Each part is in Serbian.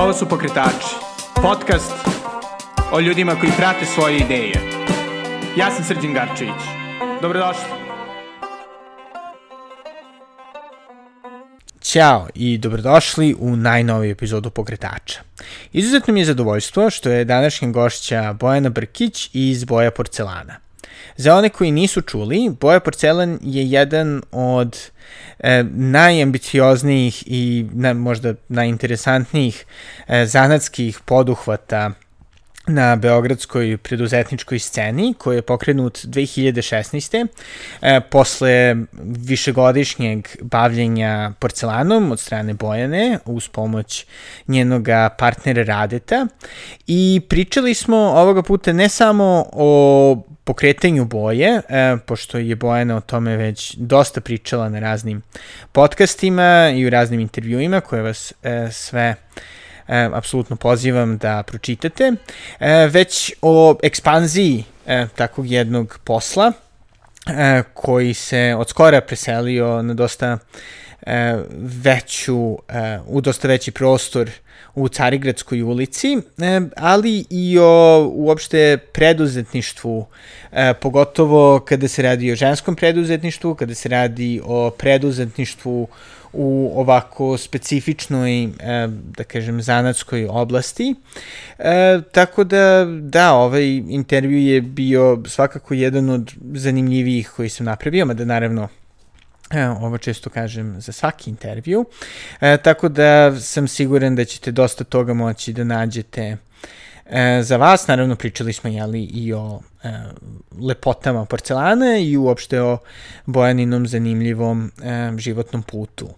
Ovo su Pokretači, podcast o ljudima koji prate svoje ideje. Ja sam Srđan Garčević. Dobrodošli. Ćao i dobrodošli u najnoviju epizodu Pokretača. Izuzetno mi je zadovoljstvo što je današnja gošća Bojana Brkić iz Boja Porcelana. Za one koji nisu čuli, Boja Porcelan je jedan od e, najambicioznijih i na, možda najinteresantnijih e, zanatskih poduhvata na beogradskoj preduzetničkoj sceni koji je pokrenut 2016. E, posle višegodišnjeg bavljenja porcelanom od strane Bojane uz pomoć njenoga partnera Radeta i pričali smo ovoga puta ne samo o pokretanju boje, e, pošto je Bojana o tome već dosta pričala na raznim podcastima i u raznim intervjuima koje vas e, sve e, apsolutno pozivam da pročitate, e, već o ekspanziji e, takvog jednog posla e, koji se od skora preselio na dosta e, veću, e, u dosta veći prostor u Carigradskoj ulici, e, ali i o uopšte preduzetništvu, e, pogotovo kada se radi o ženskom preduzetništvu, kada se radi o preduzetništvu u ovako specifičnoj, e, da kažem, zanatskoj oblasti. E, tako da, da, ovaj intervju je bio svakako jedan od zanimljivijih koji sam napravio, mada naravno E, ovo često kažem za svaki intervju, e, tako da sam siguran da ćete dosta toga moći da nađete e, za vas. Naravno, pričali smo jeli, i o e, lepotama porcelana i uopšte o Bojaninom zanimljivom e, životnom putu.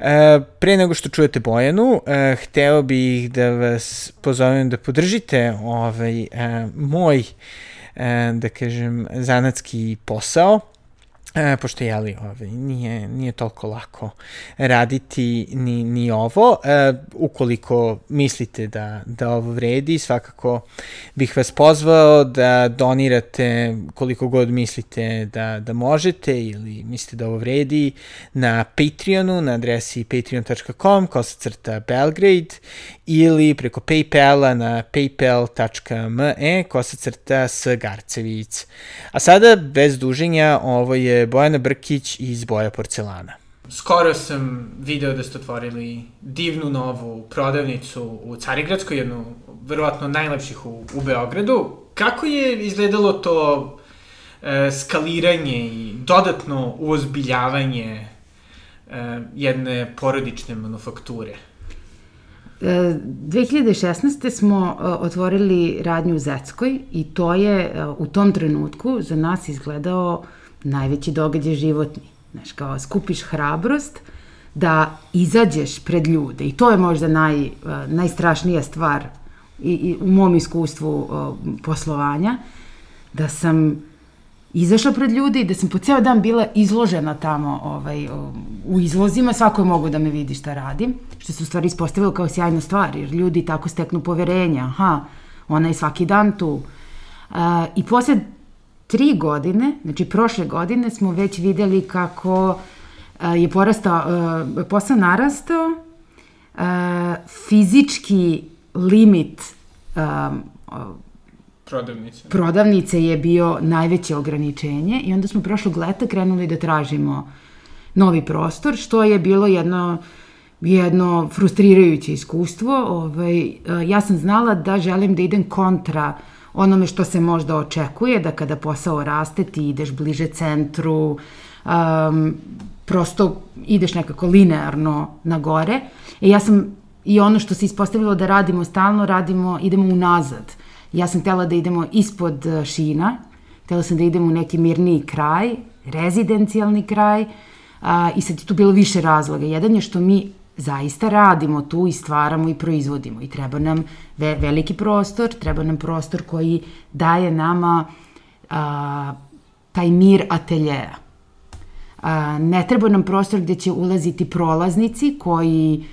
E, pre nego što čujete Bojanu, e, hteo bih da vas pozovem da podržite ovaj, e, moj, e, da kažem, zanatski posao E, pošto je li, ovaj, nije, nije toliko lako raditi ni, ni ovo. E, ukoliko mislite da, da ovo vredi, svakako bih vas pozvao da donirate koliko god mislite da, da možete ili mislite da ovo vredi na Patreonu na adresi patreon.com kosacrta Belgrade ili preko Paypala na paypal.me kosacrta s Garcevic. A sada, bez duženja, ovo je Bojana Brkić iz Boja porcelana. Skoro sam video da ste otvorili divnu novu prodavnicu u Carigradskoj, jednu verovatno najlepših u, u Beogradu. Kako je izgledalo to e, skaliranje i dodatno uozbiljavanje e, jedne porodične manufakture? 2016. smo e, otvorili radnju u Zeckoj i to je e, u tom trenutku za nas izgledao najveći događaj životni. Znaš, kao skupiš hrabrost da izađeš pred ljude i to je možda naj, uh, najstrašnija stvar i, i u mom iskustvu poslovanja, da sam izašla pred ljude i da sam po ceo dan bila izložena tamo ovaj, u izlozima, svako je mogu da me vidi šta radim, što se u stvari ispostavilo kao sjajna stvar, jer ljudi tako steknu poverenja, aha, ona je svaki dan tu. Uh, I posle tri godine, znači prošle godine smo već videli kako je porastao, posao narastao, fizički limit prodavnice. prodavnice je bio najveće ograničenje i onda smo prošlog leta krenuli da tražimo novi prostor, što je bilo jedno jedno frustrirajuće iskustvo. Ovaj, ja sam znala da želim da idem kontra uh, onome što se možda očekuje, da kada posao raste ti ideš bliže centru, um, prosto ideš nekako linearno na gore. E ja sam i ono što se ispostavilo da radimo stalno, radimo, idemo unazad. Ja sam htela da idemo ispod uh, šina, htela sam da idemo u neki mirniji kraj, rezidencijalni kraj, a, i sad je tu bilo više razloga. Jedan je što mi zaista radimo tu i stvaramo i proizvodimo i treba nam ve veliki prostor, treba nam prostor koji daje nama a, taj mir ateljeja. A, ne treba nam prostor gde će ulaziti prolaznici koji,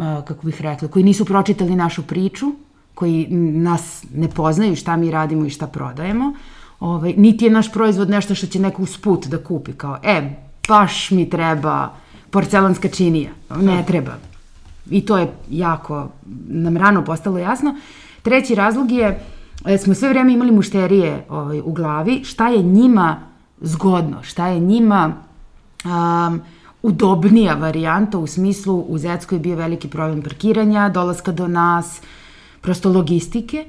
a, kako bih rekla, koji nisu pročitali našu priču, koji nas ne poznaju šta mi radimo i šta prodajemo, ovaj, niti je naš proizvod nešto što će neko usput da kupi, kao, e, baš mi treba porcelanska činija. Ne treba. I to je jako nam rano postalo jasno. Treći razlog je, e, smo sve vreme imali mušterije ovaj, u glavi, šta je njima zgodno, šta je njima um, udobnija varijanta u smislu u Zeckoj je bio veliki problem parkiranja, dolaska do nas, prosto logistike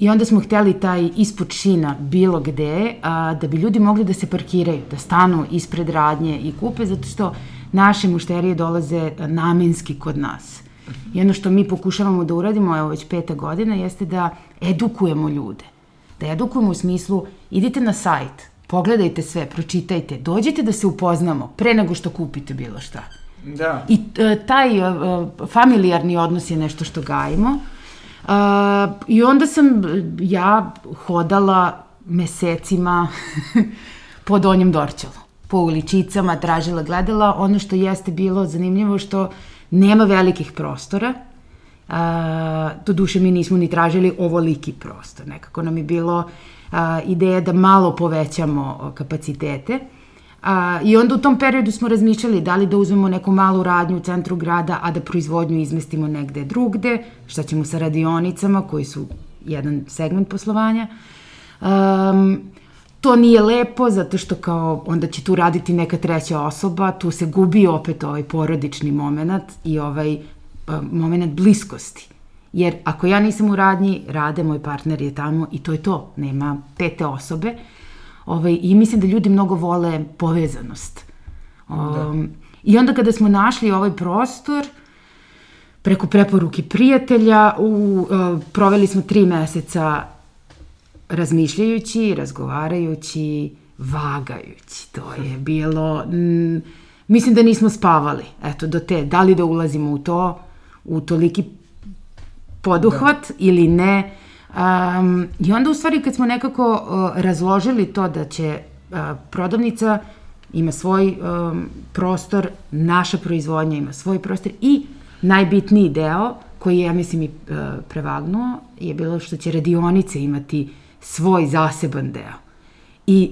i onda smo hteli taj ispod šina bilo gde a, da bi ljudi mogli da se parkiraju, da stanu ispred radnje i kupe zato što naše mušterije dolaze namenski kod nas. I ono što mi pokušavamo da uradimo, evo već peta godina, jeste da edukujemo ljude. Da edukujemo u smislu, idite na sajt, pogledajte sve, pročitajte, dođite da se upoznamo pre nego što kupite bilo šta. Da. I e, taj e, familijarni odnos je nešto što gajimo. Uh, I onda sam ja hodala mesecima po Donjem Dorćelu, po uličicama, tražila, gledala. Ono što jeste bilo zanimljivo što nema velikih prostora, Uh, do duše mi nismo ni tražili ovoliki prostor. Nekako nam je bilo a, ideja da malo povećamo kapacitete. A, I onda u tom periodu smo razmišljali da li da uzmemo neku malu radnju u centru grada, a da proizvodnju izmestimo negde drugde, šta ćemo sa radionicama koji su jedan segment poslovanja. Um, to nije lepo zato što kao onda će tu raditi neka treća osoba, tu se gubi opet ovaj porodični moment i ovaj moment bliskosti. Jer ako ja nisam u radnji, rade, moj partner je tamo i to je to. Nema pete osobe. Ovaj, I mislim da ljudi mnogo vole povezanost. Um, da. I onda kada smo našli ovaj prostor, preko preporuke prijatelja, u, uh, proveli smo tri meseca razmišljajući, razgovarajući, vagajući. To je bilo... Mm, mislim da nismo spavali, eto, do te, da li da ulazimo u to, u toliki poduhvat da. ili ne. Um, I onda u stvari kad smo nekako uh, razložili to da će uh, prodavnica ima svoj um, prostor, naša proizvodnja ima svoj prostor i najbitniji deo koji je, ja mislim, i uh, prevagnuo je bilo što će radionice imati svoj zaseban deo. I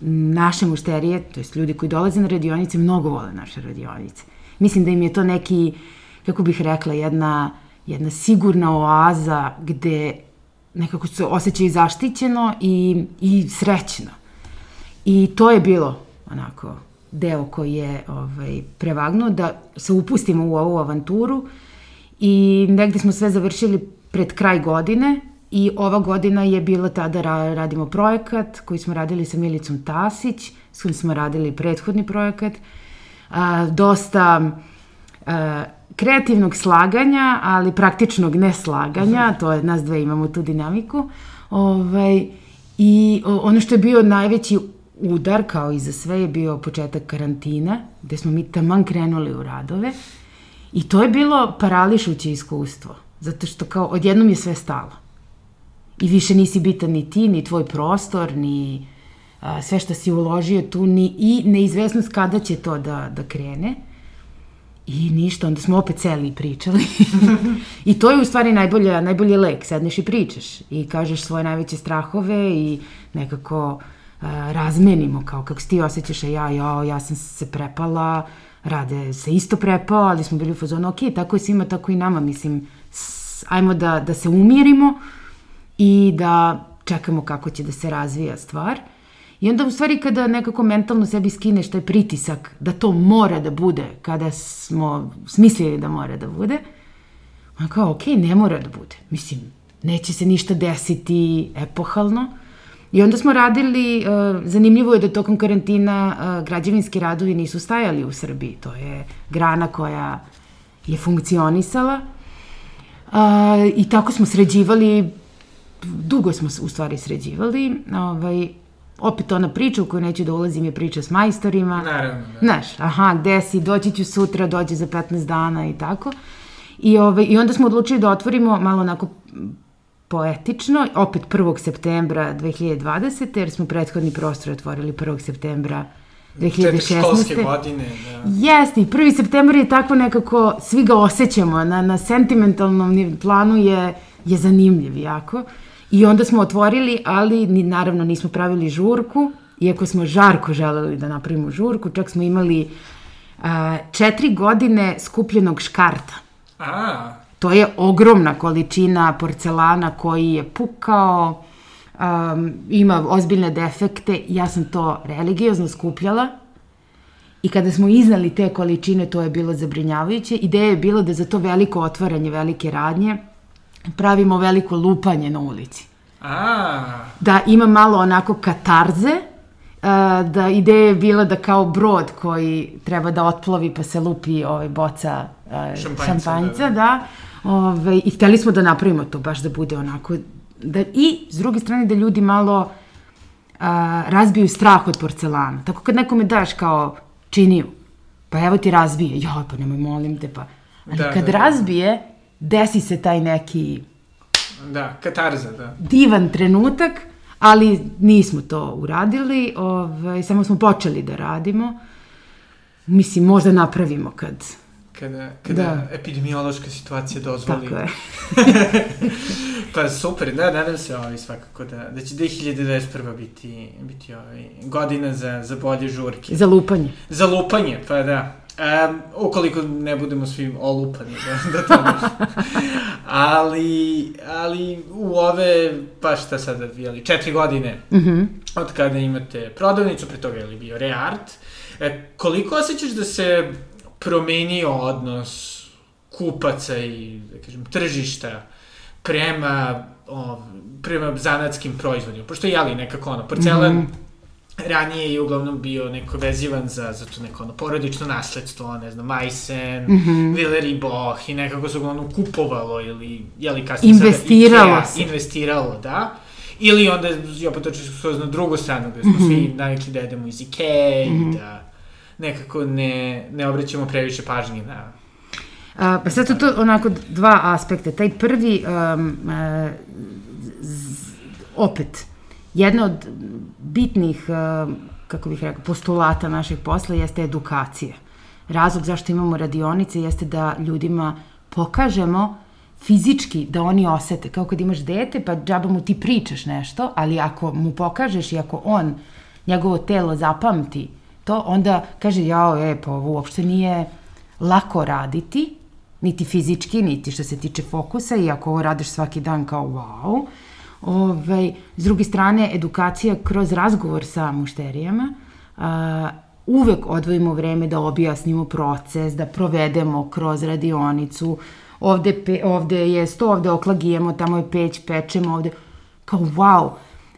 naše mušterije, to jest ljudi koji dolaze na radionice, mnogo vole naše radionice. Mislim da im je to neki, kako bih rekla, jedna uh, jedna sigurna oaza gde nekako se osjećaju zaštićeno i, i srećno. I to je bilo onako deo koji je ovaj, prevagnuo da se upustimo u ovu avanturu i negde smo sve završili pred kraj godine i ova godina je bila tada ra radimo projekat koji smo radili sa Milicom Tasić, s kojim smo radili prethodni projekat. A, dosta a, kreativnog slaganja, ali praktičnog neslaganja, to je, nas dve imamo tu dinamiku, ovaj, i ono što je bio najveći udar, kao i za sve, je bio početak karantina, gde smo mi taman krenuli u radove, i to je bilo parališuće iskustvo, zato što kao odjednom je sve stalo. I više nisi bitan ni ti, ni tvoj prostor, ni a, sve što si uložio tu, ni, i neizvesnost kada će to da, da krene. I ništa, onda smo opet celi i pričali. I to je u stvari najbolja, najbolji lek, sedneš i pričaš i kažeš svoje najveće strahove i nekako uh, razmenimo kao kako se ti osjećaš, a ja, ja, ja sam se prepala, rade se isto prepao, ali smo bili u fazonu, ok, tako je svima, tako i nama, mislim, s, ajmo da, da se umirimo i da čekamo kako će da se razvija stvar. I onda u stvari kada nekako mentalno sebi skineš taj pritisak da to mora da bude kada smo smislili da mora da bude, on kao, ok, ne mora da bude. Mislim, neće se ništa desiti epohalno. I onda smo radili, uh, zanimljivo je da tokom karantina uh, građevinski radovi nisu stajali u Srbiji. To je grana koja je funkcionisala. Uh, I tako smo sređivali, dugo smo u stvari sređivali, ovaj, opet ona priča u koju neću da ulazim je priča s majstorima. Naravno. Da. Znaš, aha, gde si, doći ću sutra, dođe za 15 dana i tako. I, ovaj, I onda smo odlučili da otvorimo malo onako poetično, opet 1. septembra 2020. jer smo prethodni prostor otvorili 1. septembra 2016. školske godine, da. Jeste, i 1. septembar je tako nekako, svi ga osjećamo, na, na sentimentalnom planu je, je zanimljiv jako. I onda smo otvorili, ali ni, naravno nismo pravili žurku, iako smo žarko želeli da napravimo žurku, čak smo imali A, četiri godine skupljenog škarta. A, To je ogromna količina porcelana koji je pukao, um, ima ozbiljne defekte. Ja sam to religiozno skupljala i kada smo iznali te količine, to je bilo zabrinjavajuće. Ideja je bila da za to veliko otvaranje, velike radnje, pravimo veliko lupanje na ulici. a, Da ima malo onako katarze, a, da ideja je bila da kao brod koji treba da otplovi pa se lupi ovaj boca a, Šampanjca, šampanjca, da, da. Ove, I hteli smo da napravimo to baš da bude onako da, i s druge strane da ljudi malo a, razbiju strah od porcelana. Tako kad nekome daš kao činiju, pa evo ti razbije, joj pa nemoj molim te pa. Ali Da, kad da, da. razbije, desi se taj neki da, katarza, da. divan trenutak, ali nismo to uradili, ovaj, samo smo počeli da radimo. Mislim, možda napravimo kad... Kada, kada Da. epidemiološka situacija dozvoli. Tako je. Pa super, da, nadam se ovaj, svakako da, da će 2021. biti, biti ovaj, godina za, za bolje žurke. Za lupanje. Za lupanje, pa da. Um, ukoliko ne budemo svi olupani, da, da to ne. ali, ali u ove, pa šta sada, jeli, četiri godine Mhm. od kada imate prodavnicu, pre toga je li bio Reart, e, koliko osjećaš da se promenio odnos kupaca i, da kažem, tržišta prema, o, prema zanatskim proizvodima? Pošto je, jeli, nekako ono, porcelan mm -hmm ranije je uglavnom bio neko vezivan za, za to neko ono porodično nasledstvo, ne znam, Majsen, mm -hmm. Villery Boch i nekako se uglavnom kupovalo ili, jeli kasnije Investiralo sada Ikea, se. investiralo, da. Ili onda, ja potočio skroz na drugu stranu, gde smo mm -hmm. svi navikli da jedemo iz Ikea mm -hmm. i da nekako ne, ne obraćamo previše pažnje na... A, pa sad su to onako dva aspekta. Taj prvi, um, uh, z, opet, jedna od bitnih, uh, kako bih rekao, postulata našeg posla jeste edukacija. Razlog zašto imamo radionice jeste da ljudima pokažemo fizički da oni osete, kao kad imaš dete, pa džaba mu ti pričaš nešto, ali ako mu pokažeš i ako on, njegovo telo zapamti to, onda kaže, jao, e, pa ovo uopšte nije lako raditi, niti fizički, niti što se tiče fokusa, i ako ovo radiš svaki dan kao wow. Ove, s druge strane, edukacija kroz razgovor sa mušterijama, a, uvek odvojimo vreme da objasnimo proces, da provedemo kroz radionicu, ovde, pe, ovde je sto, ovde oklagijemo, tamo je peć, pečemo, ovde, kao wow,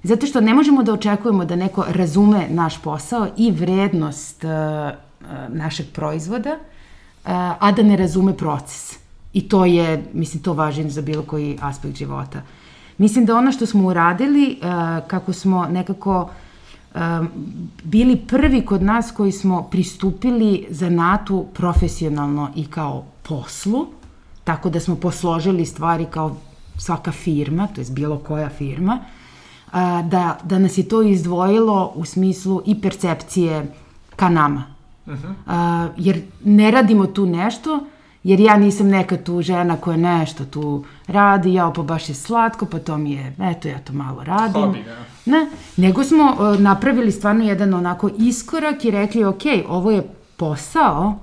Zato što ne možemo da očekujemo da neko razume naš posao i vrednost uh, uh, našeg proizvoda, uh, a da ne razume proces. I to je, mislim, to važno za bilo koji aspekt života. Mislim da ono što smo uradili, uh, kako smo nekako um, bili prvi kod nas koji smo pristupili zanatu profesionalno i kao poslu, tako da smo posložili stvari kao svaka firma, to je bilo koja firma, a, da, da nas je to izdvojilo u smislu i percepcije ka nama. Uh -huh. a, jer ne radimo tu nešto, jer ja nisam neka tu žena koja nešto tu radi, ja pa baš je slatko, pa to mi je, eto ja to malo radim. Hobi, da. Ne, nego smo uh, napravili stvarno jedan onako iskorak i rekli, ok, ovo je posao,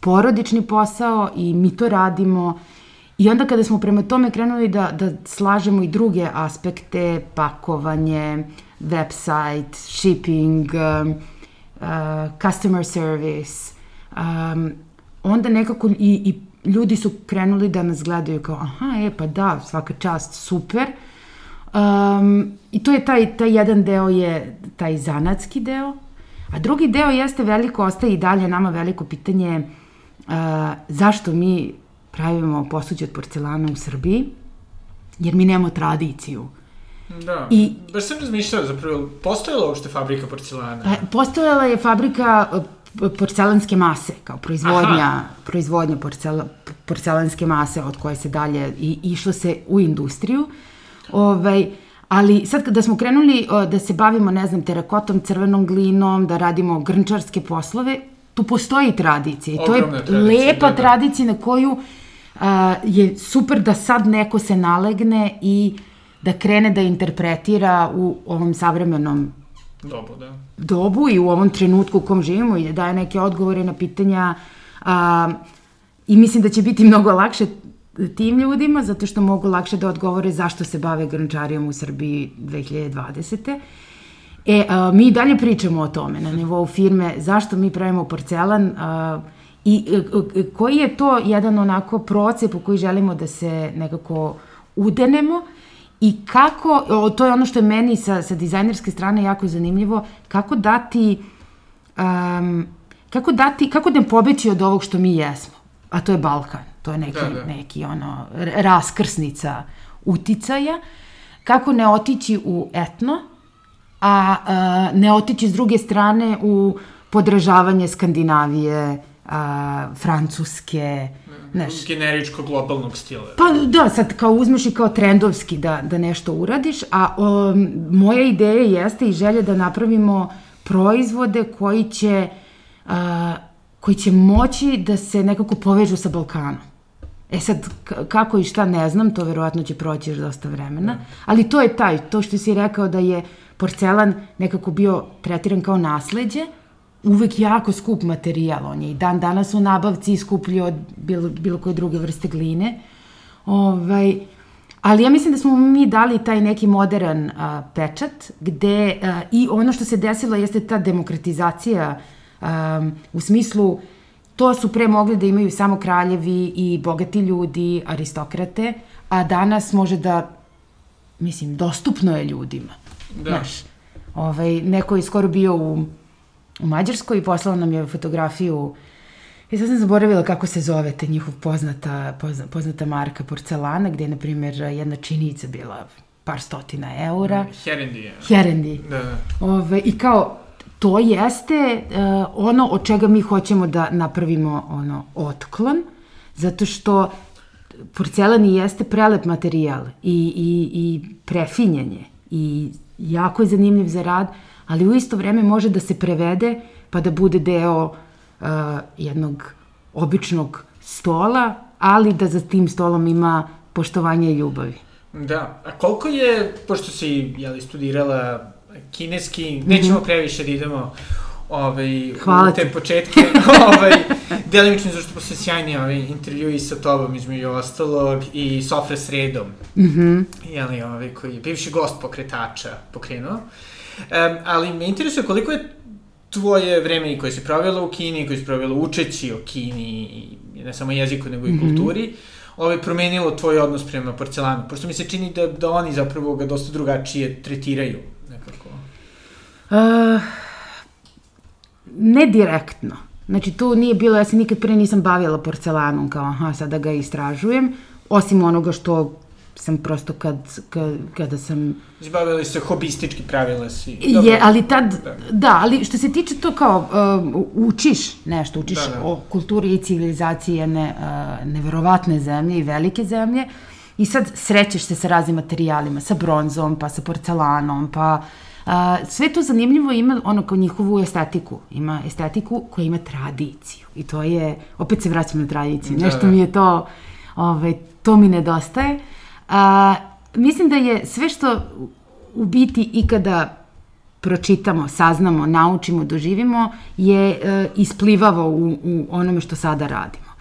porodični posao i mi to radimo I onda kada smo prema tome krenuli da, da slažemo i druge aspekte, pakovanje, website, shipping, um, uh, customer service, um, onda nekako i, i ljudi su krenuli da nas gledaju kao, aha, e, pa da, svaka čast, super. Um, I to je taj, taj jedan deo je taj zanatski deo, a drugi deo jeste veliko, ostaje i dalje nama veliko pitanje uh, zašto mi pravimo posuđe od porcelana u Srbiji, jer mi nemamo tradiciju. Da, I- baš sam razmišljao, zapravo, postojala uopšte fabrika porcelana? E, Postojala je fabrika porcelanske mase, kao proizvodnja, Aha. proizvodnja porcela, porcelanske mase od koje se dalje i išlo se u industriju. Ovaj, ali sad kada smo krenuli o, da se bavimo, ne znam, terakotom, crvenom glinom, da radimo grnčarske poslove, tu postoji tradicija i to je tradicija, lepa da, da. tradicija na koju a, je super da sad neko se nalegne i da krene da interpretira u ovom savremenom dobu, da. dobu i u ovom trenutku u kom živimo i da daje neke odgovore na pitanja a, i mislim da će biti mnogo lakše tim ljudima, zato što mogu lakše da odgovore zašto se bave grančarijom u Srbiji 2020. E, a, mi dalje pričamo o tome na nivou firme, zašto mi pravimo porcelan a, i a, a, koji je to jedan onako proces po koji želimo da se nekako udenemo i kako, o, to je ono što je meni sa, sa dizajnerske strane jako zanimljivo, kako dati, um, kako dati, kako da pobeći od ovog što mi jesmo, a to je Balkan, to je neki, da, da. neki ono, raskrsnica uticaja, kako ne otići u etno, a, a ne otići s druge strane u podražavanje Skandinavije, a, Francuske, Znaš, generičko globalnog stila. Pa da, sad kao uzmeš i kao trendovski da, da nešto uradiš, a o, moja ideja jeste i želja da napravimo proizvode koji će, a, koji će moći da se nekako povežu sa Balkanom. E sad, kako i šta ne znam, to verovatno će proći još dosta vremena, da. ali to je taj, to što si rekao da je porcelan nekako bio tretiran kao nasledđe, uvek jako skup materijal. On je i dan danas u nabavci skuplji od bilo, bilo koje druge vrste gline. Ovaj, ali ja mislim da smo mi dali taj neki modern a, pečat, gde a, i ono što se desilo jeste ta demokratizacija a, u smislu to su pre mogli da imaju samo kraljevi i bogati ljudi, aristokrate, a danas može da, mislim, dostupno je ljudima. Da. Znaš, ovaj, neko je skoro bio u u Mađarskoj i poslala nam je fotografiju I sad sam zaboravila kako se zove te njihov poznata, pozna, poznata marka porcelana, gde je, na primjer, jedna činica bila par stotina eura. Herendi. Herendi. Da, da. Ove, I kao, to jeste uh, ono od čega mi hoćemo da napravimo ono otklon, zato što porcelan jeste prelep materijal i, i, i prefinjenje i jako je zanimljiv za rad, ali u isto vreme može da se prevede pa da bude deo uh, jednog običnog stola, ali da za tim stolom ima poštovanje i ljubavi. Da, a koliko je, pošto si jeli, studirala kineski, nećemo -hmm. previše da idemo ovaj, Hvala u te ti. početke, ovaj, delimično zašto posle sjajni ovaj, intervju i sa tobom između ostalog i Sofra Sredom, mm -hmm. jeli, ovaj, koji je bivši gost pokretača pokrenuo. Um, ali me interesuje koliko je tvoje vreme koje si provjela u Kini, koje si provjela učeći o Kini, i ne samo jeziku, nego i mm -hmm. kulturi, ovaj, promenilo tvoj odnos prema porcelanu? Pošto mi se čini da, da oni zapravo ga dosta drugačije tretiraju, nekako. Uh, ne direktno. Znači, tu nije bilo, ja se nikad pre nisam bavila porcelanom, kao, aha, sada ga istražujem, osim onoga što sam prosto kad, kad, kada sam... Zbavili se hobistički pravila si. Dobro. Je, ali tad, da. da, ali što se tiče to kao, uh, učiš nešto, učiš da, da. o kulturi i civilizaciji jedne uh, neverovatne zemlje i velike zemlje i sad srećeš se sa raznim materijalima, sa bronzom, pa sa porcelanom, pa uh, sve to zanimljivo ima ono kao njihovu estetiku. Ima estetiku koja ima tradiciju i to je, opet se vraćam na tradiciju, da, nešto da. mi je to, ovaj, to mi nedostaje. Uh, A, mislim da je sve što u biti ikada pročitamo, saznamo, naučimo, doživimo, je e, isplivavo u, u onome što sada radimo.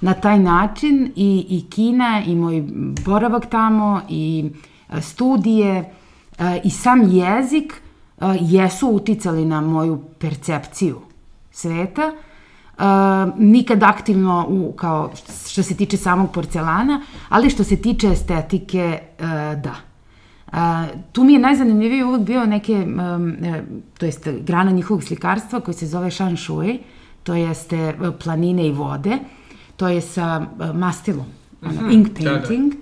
Na taj način i, i Kina i moj boravak tamo i e, studije e, i sam jezik e, jesu uticali na moju percepciju sveta, nikad aktivno u, kao što se tiče samog porcelana, ali što se tiče estetike, uh, da. Uh, tu mi je najzanimljiviji uvek bio neke, um, to jeste grana njihovog slikarstva koji se zove Shan Shui, to jeste planine i vode, to je sa uh, mastilom, ono, ink painting,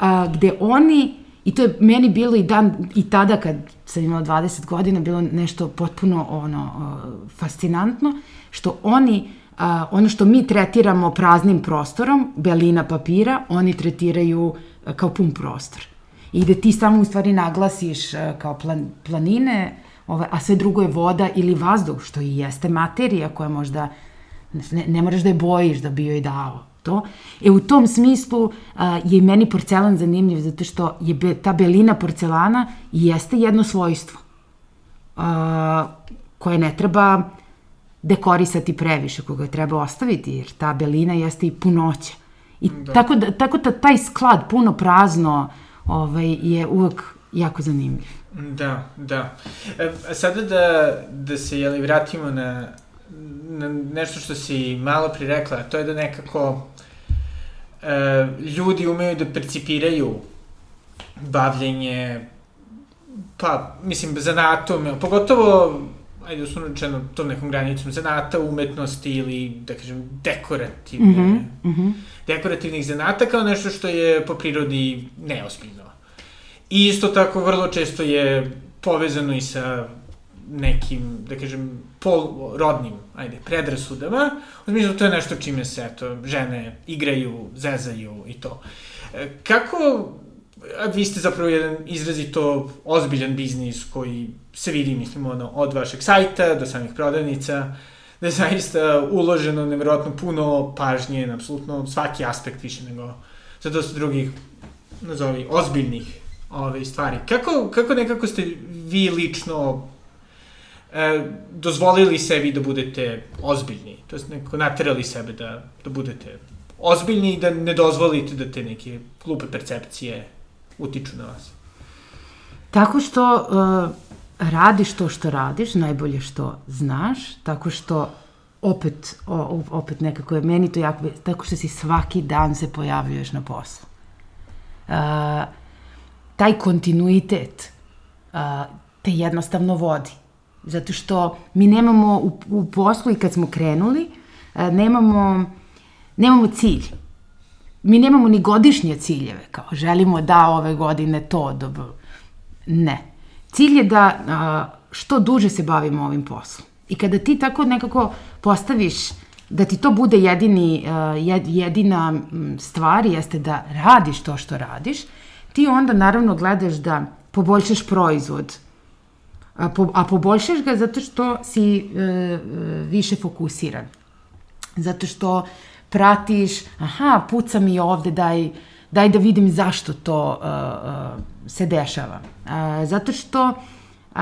da, da. Uh, gde oni, i to je meni bilo i dan, i tada kad sam imala 20 godina, bilo nešto potpuno ono, fascinantno, što oni, ono što mi tretiramo praznim prostorom, belina papira, oni tretiraju kao pun prostor. I da ti samo u stvari naglasiš kao plan, planine, ovaj, a sve drugo je voda ili vazduh, što i jeste materija koja možda, ne, ne moraš da je bojiš da bi joj dao to. E u tom smislu a, je meni porcelan zanimljiv zato što je be, ta belina porcelana jeste jedno svojstvo a, koje ne treba dekorisati previše, koga treba ostaviti, jer ta belina jeste i punoća. I da. tako, da, tako da taj sklad puno prazno ovaj, je uvek jako zanimljiv. Da, da. E, sada da, da se jeli, vratimo na, na nešto što si malo pri rekla, to je da nekako e, ljudi umeju da percipiraju bavljenje pa, mislim, zanatom, pogotovo ajde uslovno rečeno, tom nekom granicom zanata, umetnosti ili, da kažem, dekorativne, mm -hmm, mm -hmm. dekorativnih zanata kao nešto što je po prirodi neospljno. I isto tako vrlo često je povezano i sa nekim, da kažem, polrodnim, ajde, predrasudama. Smislu, to je nešto čime se, eto, žene igraju, zezaju i to. E, kako a vi ste zapravo jedan izrazito ozbiljan biznis koji se vidi, mislim, ono, od vašeg sajta do samih prodavnica, da je zaista uloženo nevjerojatno puno pažnje na apsolutno svaki aspekt više nego za dosta drugih, nazovi, ozbiljnih ove stvari. Kako, kako nekako ste vi lično e, dozvolili sebi da budete ozbiljni, to jest nekako naterali sebe da, da budete ozbiljni i da ne dozvolite da te neke glupe percepcije utiču na vas? Tako što uh, radiš to što radiš, najbolje što znaš, tako što opet, o, opet nekako je meni to jako, tako što si svaki dan se pojavljuješ na poslu. Uh, taj kontinuitet uh, te jednostavno vodi. Zato što mi nemamo u, u poslu i kad smo krenuli, uh, nemamo, nemamo cilj mi nemamo ni godišnje ciljeve, kao želimo da ove godine to dobro. Ne. Cilj je da a, što duže se bavimo ovim poslom. I kada ti tako nekako postaviš da ti to bude jedini, jedina stvar jeste da radiš to što radiš, ti onda naravno gledaš da poboljšaš proizvod, a, po, a poboljšaš ga zato što si e, e više fokusiran. Zato što pratiš, aha, puca mi ovde, daj, daj da vidim zašto to uh, uh, se dešava. Uh, zato što uh,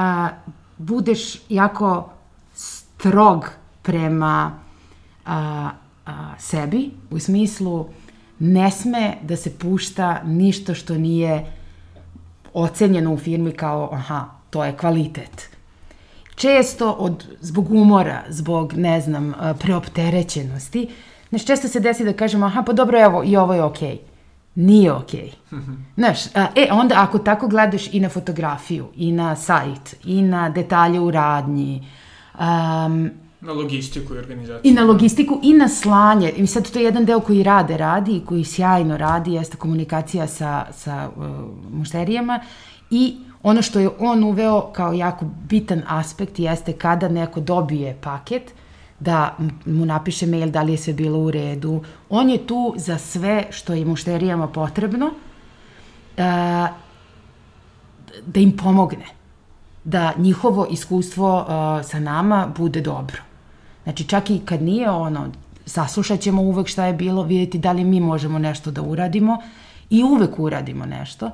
budeš jako strog prema uh, uh, sebi, u smislu ne sme da se pušta ništa što nije ocenjeno u firmi kao, aha, to je kvalitet. Često od, zbog umora, zbog, ne znam, preopterećenosti, Znaš, često se desi da kažemo, aha, pa dobro, evo, i ovo je okej. Okay. Nije okej. Okay. Znaš, a, e, onda ako tako gledaš i na fotografiju, i na sajt, i na detalje u radnji, um, Na logistiku i organizaciju. I na logistiku i na slanje. I sad to je jedan deo koji rade, radi i koji sjajno radi, jeste komunikacija sa, sa uh, mušterijama i ono što je on uveo kao jako bitan aspekt jeste kada neko dobije paket, da mu napiše mail da li je sve bilo u redu. On je tu za sve što je mušterijama potrebno uh, da im pomogne. Da njihovo iskustvo uh, sa nama bude dobro. Znači čak i kad nije ono, saslušat ćemo uvek šta je bilo, vidjeti da li mi možemo nešto da uradimo i uvek uradimo nešto. Uh,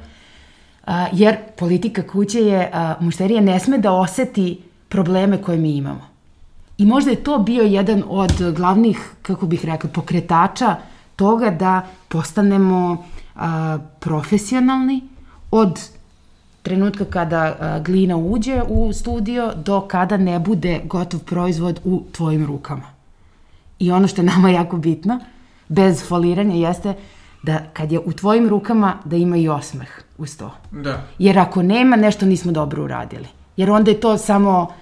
jer politika kuće je, uh, mušterija ne sme da oseti probleme koje mi imamo I možda je to bio jedan od glavnih, kako bih rekla, pokretača toga da postanemo a, profesionalni od trenutka kada a, glina uđe u studio do kada ne bude gotov proizvod u tvojim rukama. I ono što je nama jako bitno, bez foliranja, jeste da kad je u tvojim rukama da ima i osmeh uz to. Da. Jer ako nema, nešto nismo dobro uradili. Jer onda je to samo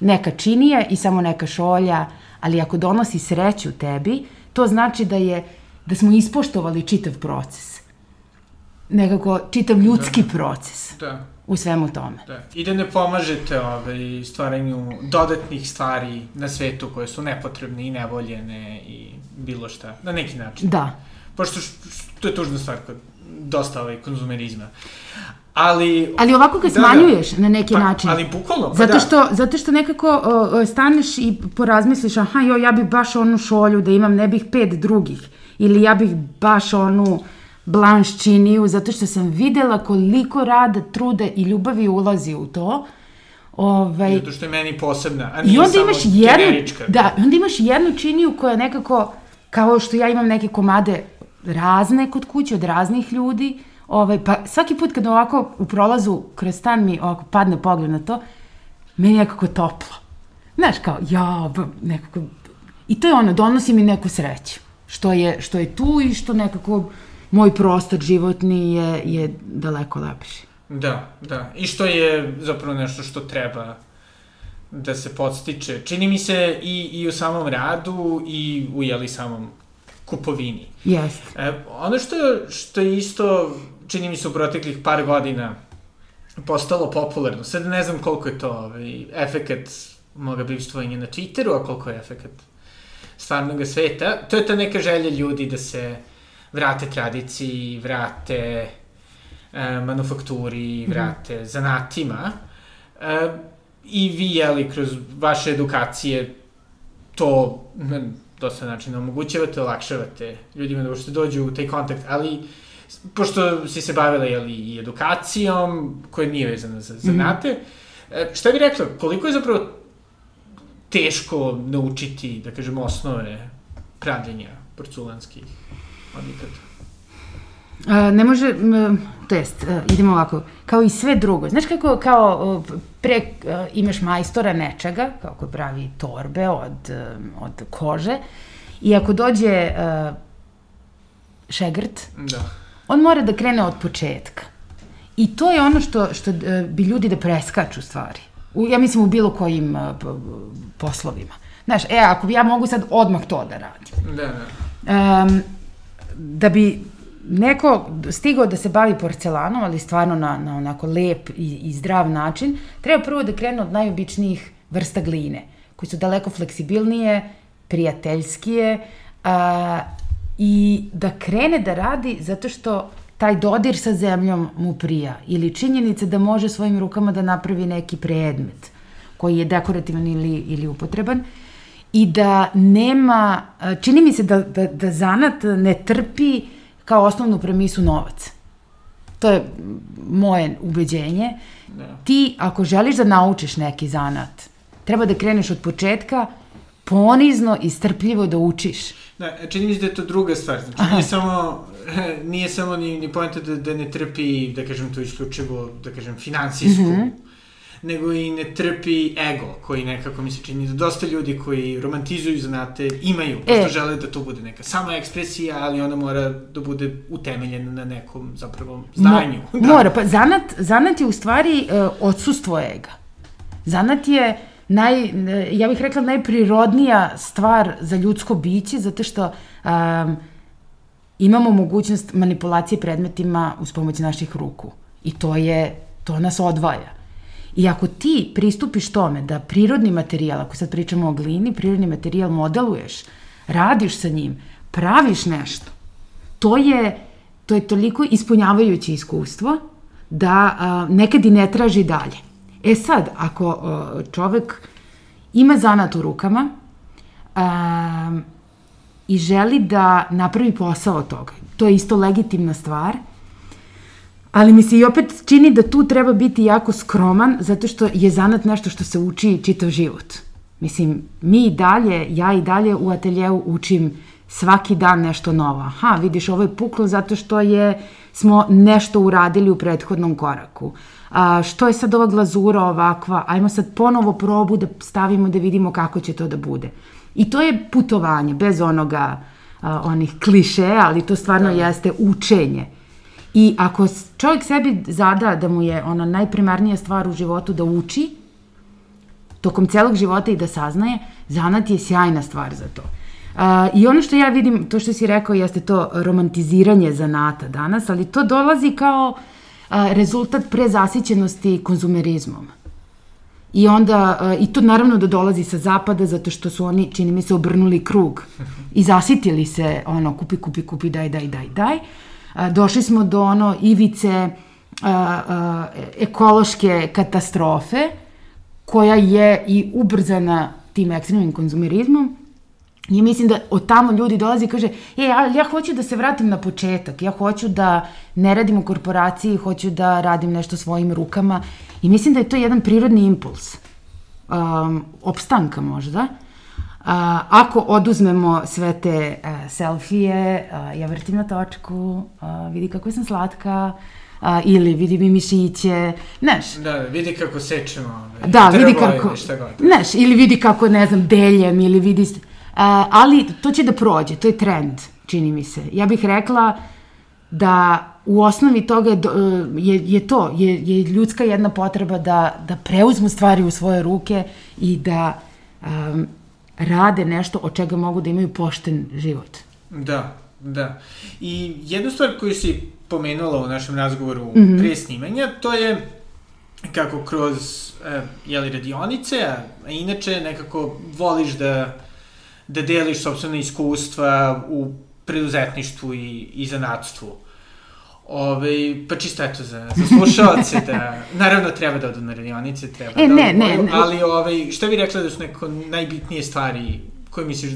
neka činija i samo neka šolja, ali ako donosi sreću tebi, to znači da je da smo ispoštovali čitav proces. Nekako čitav ljudski da. proces. Da. U svemu tome. Da. I da ne pomažete ovaj, stvaranju dodatnih stvari na svetu koje su nepotrebne i nevoljene i bilo šta, na neki način. Da. Pošto to je tužna stvar kod dosta ovaj, konzumerizma. Ali, ali ovako ga smanjuješ da, da. na neki pa, način. Ali bukvalno, pa zato da. što, Zato što nekako uh, staneš i porazmisliš, aha, jo, ja bih baš onu šolju da imam, ne bih pet drugih. Ili ja bih baš onu blanš činiju, zato što sam videla koliko rada, truda i ljubavi ulazi u to. Ovaj, Zato što je meni posebna, a nije I onda imaš jednu, generička. Da, onda imaš jednu činiju koja nekako, kao što ja imam neke komade razne kod kuće, od raznih ljudi, ovaj, pa svaki put kad ovako u prolazu kroz stan mi ovako padne pogled na to, meni je nekako toplo. Znaš, kao, ja, nekako, i to je ono, donosi mi neku sreću, što je, što je tu i što nekako moj prostor životni je, je daleko lepši. Da, da. I što je zapravo nešto što treba da se podstiče. Čini mi se i, i u samom radu i u jeli samom kupovini. Jeste. E, ono što, što je isto, čini mi se u proteklih par godina postalo popularno, sad ne znam koliko je to ovaj, efekat moga bivstvovanja na Twitteru, a koliko je efekat stvarnog sveta, to je ta neka želja ljudi da se vrate tradiciji, vrate e, manufakturi, mhm. vrate mm. zanatima. E, I vi, jeli, kroz vaše edukacije to dosta načina omogućavate, olakšavate ljudima da uopšte dođu u taj kontakt, ali pošto si se bavila jeli, i edukacijom, koja nije vezana za mhm. zanate, mm. e, šta bi rekla, koliko je zapravo teško naučiti, da kažem, osnove pravljenja porculanskih objekata? Ne može, to jest, idemo ovako, kao i sve drugo. Znaš kako, kao pre imaš majstora nečega, kao koji pravi torbe od, od kože, i ako dođe šegrt, da. on mora da krene od početka. I to je ono što, što bi ljudi da preskaču stvari. U, ja mislim u bilo kojim poslovima. Znaš, e, ako ja mogu sad odmah to da radim. Da, da. Um, da bi neko stigao da se bavi porcelanom, ali stvarno na, na onako lep i, i zdrav način, treba prvo da krene od najobičnijih vrsta gline, koji su daleko fleksibilnije, prijateljskije a, i da krene da radi zato što taj dodir sa zemljom mu prija ili činjenica da može svojim rukama da napravi neki predmet koji je dekorativan ili, ili upotreban i da nema, čini mi se da, da, da zanat ne trpi kao osnovnu premisu novac. To je moje ubeđenje. Da. Ti, ako želiš da naučiš neki zanat, treba da kreneš od početka, ponizno i strpljivo da učiš. Da, čini mi se da je to druga stvar. Znači, Aha. nije samo, nije samo ni, ni pojenta da, da ne trpi, da kažem to isključivo, da kažem, finansijsku mm -hmm nego i ne trpi ego, koji nekako mi se čini da dosta ljudi koji romantizuju zanate imaju, pošto e. žele da to bude neka sama ekspresija, ali ona mora da bude utemeljena na nekom zapravo znanju. Mo, da. Mora, pa zanat, zanat je u stvari uh, odsustvo ega. Zanat je naj, ja bih rekla najprirodnija stvar za ljudsko biće, zato što um, imamo mogućnost manipulacije predmetima uz pomoć naših ruku. I to je, to nas odvaja. I ako ti pristupiš tome da prirodni materijal, ako sad pričamo o glini, prirodni materijal modeluješ, radiš sa njim, praviš nešto, to je, to je toliko ispunjavajuće iskustvo da a, nekad i ne traži dalje. E sad, ako a, čovek ima zanat u rukama a, i želi da napravi posao od toga, to je isto legitimna stvar – Ali mi se i opet čini da tu treba biti jako skroman, zato što je zanat nešto što se uči čitav život. Mislim, mi i dalje, ja i dalje u ateljeu učim svaki dan nešto novo. Aha, vidiš, ovo je puklo zato što je, smo nešto uradili u prethodnom koraku. A, što je sad ova glazura ovakva? Ajmo sad ponovo probu da stavimo da vidimo kako će to da bude. I to je putovanje, bez onoga, a, onih kliše, ali to stvarno da. jeste učenje. I ako čovjek sebi zada da mu je ona najprimarnija stvar u životu da uči, tokom celog života i da saznaje, zanat je sjajna stvar za to. Uh, I ono što ja vidim, to što si rekao, jeste to romantiziranje zanata danas, ali to dolazi kao uh, rezultat prezasićenosti konzumerizmom. I onda, uh, i to naravno da dolazi sa zapada, zato što su oni, čini mi se, obrnuli krug i zasitili se, ono, kupi, kupi, kupi, daj, daj, daj, daj. Uh, došli smo do ono ivice ekološke katastrofe koja je i ubrzana tim ekstremnim konzumerizmom. I mislim da od tamo ljudi dolazi i kaže, e, ali ja hoću da se vratim na početak, ja hoću da ne radim u korporaciji, hoću da radim nešto svojim rukama. I mislim da je to jedan prirodni impuls, um, opstanka možda. A, ako oduzmemo sve te a, selfije, a, ja vrtim na točku, a, vidi kako sam slatka, a, ili vidi mi mišiće, znaš. Da, vidi kako sečemo. Da, vidi kako, znaš, ili vidi kako, ne znam, deljem, ili vidi ali to će da prođe, to je trend, čini mi se. Ja bih rekla da u osnovi toga je, je, je to, je, je ljudska jedna potreba da, da preuzmu stvari u svoje ruke i da um, rade nešto od čega mogu da imaju pošten život. Da, da. I jednu stvar koju si pomenula u našem razgovoru mm -hmm. pre snimanja, to je kako kroz e, jeli, radionice, a inače nekako voliš da da deliš sobstvene iskustva u preduzetništvu i, i zanatstvu. Ove, pa čisto eto za, za slušalce da, naravno treba da odu na radionice, treba e, da ne, ne, ne. ali ove, šta bi rekla da su neko najbitnije stvari koje misliš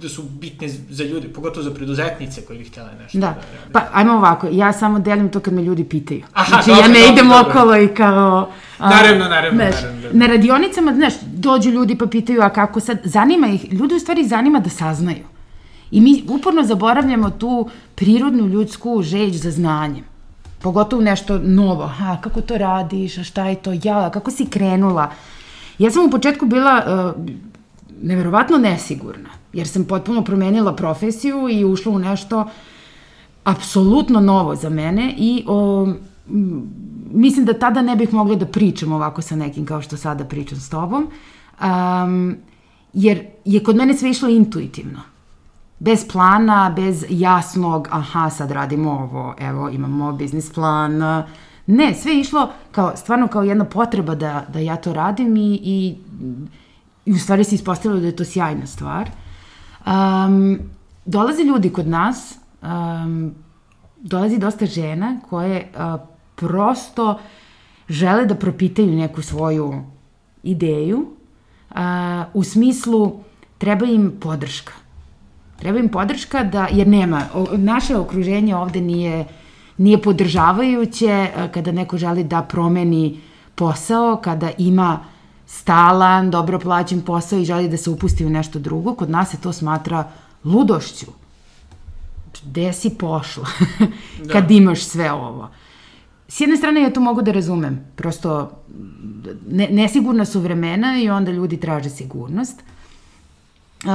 da su bitne za ljude, pogotovo za preduzetnice koji bi htjela nešto da. da Pa, ajmo ovako, ja samo delim to kad me ljudi pitaju. Aha, znači, dobro, ja ne dobro, idem dobro. okolo i kao... A, naravno, naravno, znaš, naravno. Na radionicama, znaš, dođu ljudi pa pitaju, a kako sad, zanima ih, ljudi u stvari zanima da saznaju. I mi uporno zaboravljamo tu prirodnu ljudsku žeđ za znanjem. Pogotovo nešto novo. Ha, kako to radiš, a šta je to, ja, kako si krenula. Ja sam u početku bila uh, neverovatno nesigurna jer sam potpuno promenila profesiju i ušla u nešto apsolutno novo za mene i o, mislim da tada ne bih mogla da pričam ovako sa nekim kao što sada pričam s tobom, um, jer je kod mene sve išlo intuitivno. Bez plana, bez jasnog, aha, sad radimo ovo, evo, imamo biznis plan. Ne, sve je išlo kao, stvarno kao jedna potreba da, da ja to radim i, i, i u stvari se ispostavilo da je to sjajna stvar. Um, dolaze ljudi kod nas, um, dolazi dosta žena koje uh, prosto žele da propitaju neku svoju ideju uh, u smislu treba im podrška. Treba im podrška da, jer nema, naše okruženje ovde nije, nije podržavajuće uh, kada neko želi da promeni posao, kada ima stalan, dobro plaćen posao i želi da se upusti u nešto drugo, kod nas se to smatra ludošću. Gde si pošla da. kad imaš sve ovo? S jedne strane ja to mogu da razumem, prosto ne, nesigurna su vremena i onda ljudi traže sigurnost. Uh,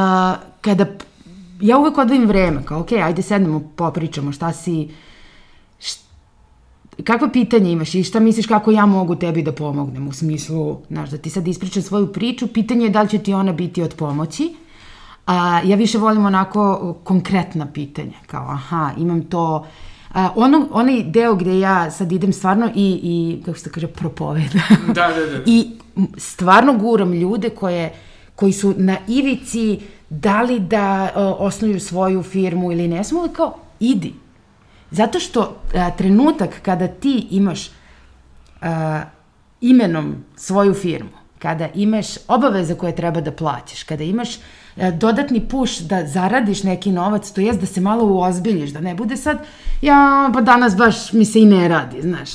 kada ja uvek odvojim vreme, kao ok, ajde sednemo, popričamo šta si, kakva pitanja imaš i šta misliš kako ja mogu tebi da pomognem u smislu, znaš, da ti sad ispričam svoju priču, pitanje je da li će ti ona biti od pomoći, a, ja više volim onako konkretna pitanja, kao aha, imam to, a, ono, onaj deo gde ja sad idem stvarno i, i kako se kaže, propoveda. Da, da, da. I stvarno guram ljude koje, koji su na ivici da li da o, osnuju svoju firmu ili ne, smo kao, idi, Zato što a, trenutak kada ti imaš a, imenom svoju firmu, kada imaš obaveze koje treba da plaćaš, kada imaš a, dodatni puš da zaradiš neki novac, to jest da se malo uozbiljiš, da ne bude sad, ja, pa danas baš mi se i ne radi, znaš.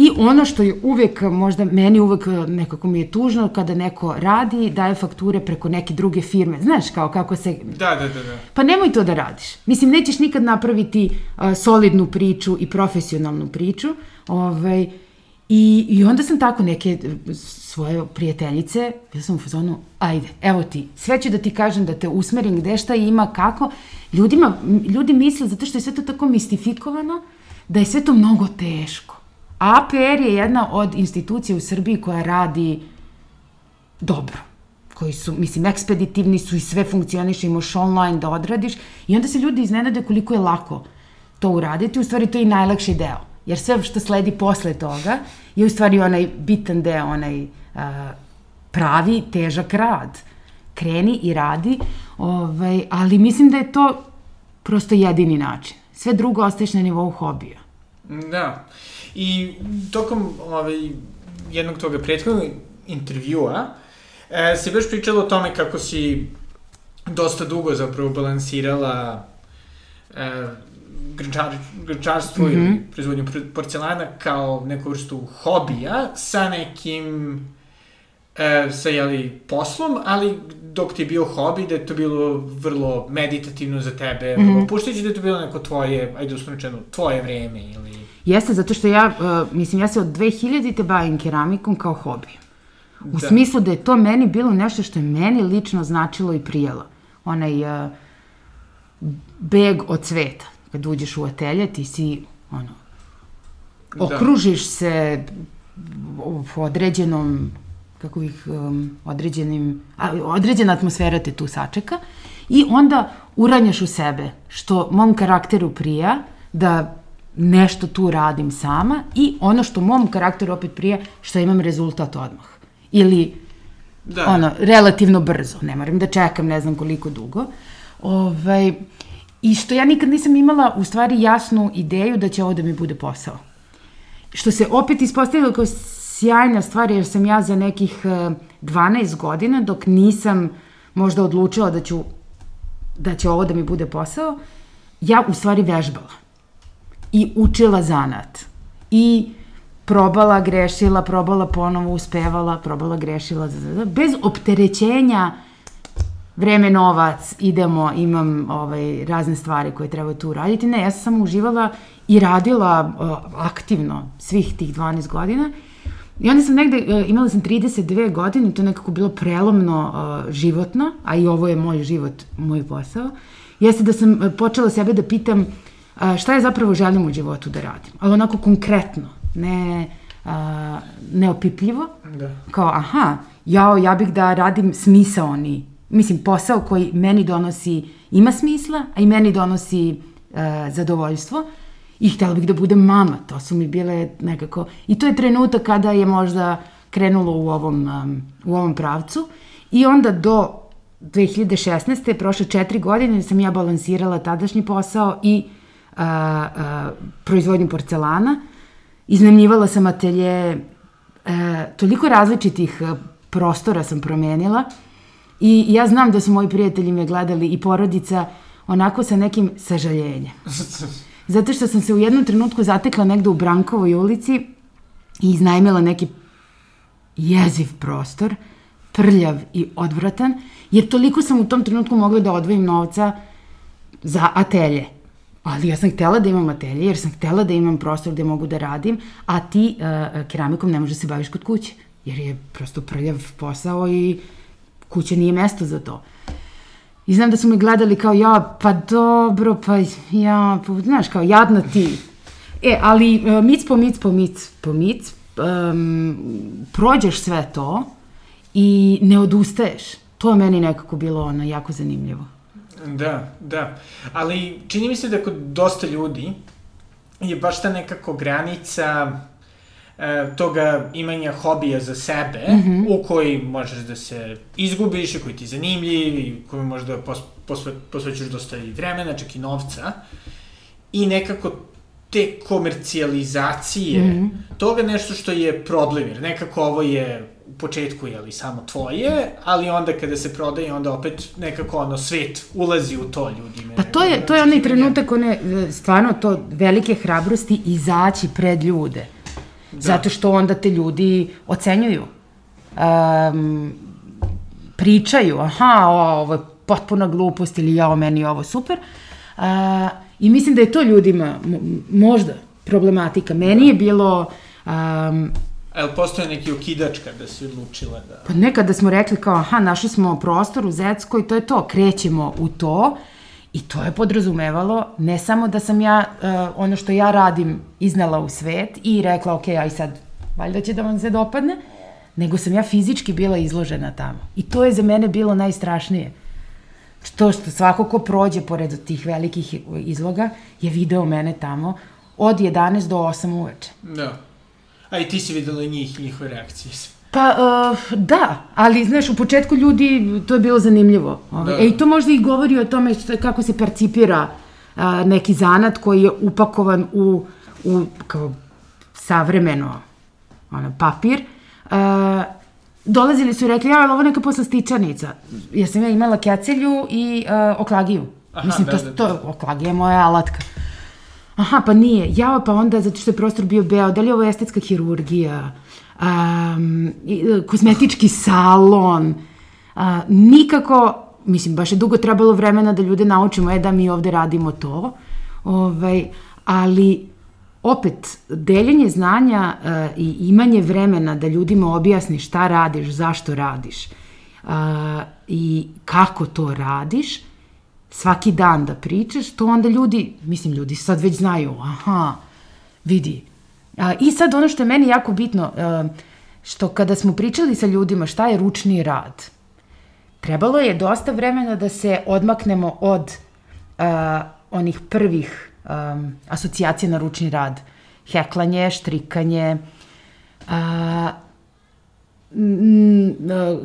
I ono što je uvek, možda meni uvek nekako mi je tužno kada neko radi, daje fakture preko neke druge firme. Znaš kao kako se... Da, da, da. da. Pa nemoj to da radiš. Mislim, nećeš nikad napraviti uh, solidnu priču i profesionalnu priču. Ovaj, I, I onda sam tako neke svoje prijateljice, ja sam u fazonu, ajde, evo ti, sve ću da ti kažem, da te usmerim gde šta ima, kako. Ljudima, ljudi misle, zato što je sve to tako mistifikovano, da je sve to mnogo teško. APR je jedna od institucija u Srbiji koja radi dobro koji su, mislim, ekspeditivni su i sve funkcioniše, imaš online da odradiš i onda se ljudi iznenade koliko je lako to uraditi, u stvari to je i najlakši deo, jer sve što sledi posle toga je u stvari onaj bitan deo, onaj uh, pravi, težak rad. Kreni i radi, ovaj, ali mislim da je to prosto jedini način. Sve drugo ostaješ na nivou hobija. Da. I tokom ovaj, jednog toga prethodnog intervjua e, se baš pričalo o tome kako si dosta dugo zapravo balansirala e, grčar, grčarstvo mm -hmm. ili proizvodnju porcelana kao neku vrstu hobija sa nekim e, sa jeli, poslom, ali dok ti je bio hobi, da je to bilo vrlo meditativno za tebe, mm -hmm. puštajući da je to bilo neko tvoje, ajde uslovno tvoje vreme ili... Jeste, zato što ja, uh, mislim, ja se od 2000 te bavim keramikom kao hobi. U da. smislu da je to meni bilo nešto što je meni lično značilo i prijelo. Onaj uh, beg od sveta. Kad uđeš u atelje, ti si, ono, da. okružiš se u određenom kako bih, um, određenim, a, određena atmosfera te tu sačeka i onda uranjaš u sebe, što mom karakteru prija, da nešto tu radim sama i ono što mom karakteru opet prija, što imam rezultat odmah. Ili da. ono, relativno brzo, ne moram da čekam ne znam koliko dugo. Ovaj, I što ja nikad nisam imala u stvari jasnu ideju da će ovo da mi bude posao. Što se opet ispostavilo kao sjajna stvar jer sam ja za nekih 12 e, godina dok nisam možda odlučila da ću da će ovo da mi bude posao, ja u stvari vežbala i učila zanat. I probala, grešila, probala ponovo, uspevala, probala, grešila, bez opterećenja vreme, novac, idemo, imam ovaj, razne stvari koje treba tu uraditi. Ne, ja sam samo uživala i radila uh, aktivno svih tih 12 godina. I onda sam negde, e, imala sam 32 godine, to je nekako bilo prelomno uh, životno, a i ovo je moj život, moj posao, jeste da sam počela sebe da pitam uh, šta je zapravo želim u životu da radim. Ali onako konkretno, ne uh, neopipljivo, da. kao aha, jao, ja bih da radim smisaoni, mislim, posao koji meni donosi, ima smisla, a i meni donosi uh, zadovoljstvo, i htela bih da budem mama. To su mi bile nekako... I to je trenutak kada je možda krenulo u ovom, um, u ovom pravcu. I onda do 2016. prošle četiri godine sam ja balansirala tadašnji posao i uh, uh, proizvodnju porcelana. Iznajmljivala sam atelje, uh, toliko različitih prostora sam promenila i ja znam da su moji prijatelji me gledali i porodica onako sa nekim sažaljenjem. zato što sam se u jednom trenutku zatekla negde u Brankovoj ulici i iznajmila neki jeziv prostor, prljav i odvratan, jer toliko sam u tom trenutku mogla da odvojim novca za atelje. Ali ja sam htela da imam atelje, jer sam htela da imam prostor gde mogu da radim, a ti uh, keramikom ne možeš da se baviš kod kuće, jer je prosto prljav posao i kuća nije mesto za to. I znam da su mi gledali kao, ja, pa dobro, pa ja, pa, znaš, kao, jadna ti. E, ali uh, mic po mic po mic po mic, um, prođeš sve to i ne odustaješ. To je meni nekako bilo ono, jako zanimljivo. Da, da. Ali čini mi se da kod dosta ljudi je baš ta nekako granica e, toga imanja hobija za sebe, mm -hmm. u koji možeš da se izgubiš, koji ti je zanimljiv i koji možeš da pos, posve, posvećuš dosta i vremena, čak i novca. I nekako te komercijalizacije mm -hmm. toga nešto što je problem, jer nekako ovo je u početku je li samo tvoje, ali onda kada se prodaje onda opet nekako ono svet ulazi u to ljudima. Pa to je to je onaj trenutak one stvarno to velike hrabrosti izaći pred ljude. Da. Zato što onda te ljudi ocenjuju. Um, pričaju, aha, o, ovo je potpuna glupost ili ja, o meni ovo super. Uh, I mislim da je to ljudima možda problematika. Meni je bilo... Um, A li postoje neki okidač kada si odlučila da... Pa nekada smo rekli kao, aha, našli smo prostor u Zeckoj, to je to, krećemo u to I to je podrazumevalo ne samo da sam ja uh, ono što ja radim iznala u svet i rekla ok, aj sad valjda će da vam se dopadne, nego sam ja fizički bila izložena tamo. I to je za mene bilo najstrašnije. To što svako ko prođe pored tih velikih izloga je video mene tamo od 11 do 8 uveče. Da. A i ti si videla njih njihove reakcije. Pa, uh, da, ali, znaš, u početku ljudi, to je bilo zanimljivo. Ovaj. Da. E, i to možda i govori o tome što, kako se percipira uh, neki zanat koji je upakovan u, u kao savremeno ono, papir. Uh, dolazili su i rekli, ja, ovo neka poslastičanica. Ja sam ja imala kecelju i uh, oklagiju. Aha, Mislim, da, to, da, da. to, oklagija je moja alatka. Aha, pa nije. Ja, pa onda, zato što je prostor bio beo, da li je ovo estetska hirurgija, um, kozmetički salon, uh, nikako, mislim, baš je dugo trebalo vremena da ljude naučimo, e, da mi ovde radimo to, ovaj, ali opet, deljenje znanja uh, i imanje vremena da ljudima objasniš šta radiš, zašto radiš uh, i kako to radiš, svaki dan da pričaš, to onda ljudi, mislim ljudi sad već znaju, aha, vidi. A, I sad ono što je meni jako bitno, a, što kada smo pričali sa ljudima šta je ručni rad, trebalo je dosta vremena da se odmaknemo od a, onih prvih a, asocijacija na ručni rad. Heklanje, štrikanje, a,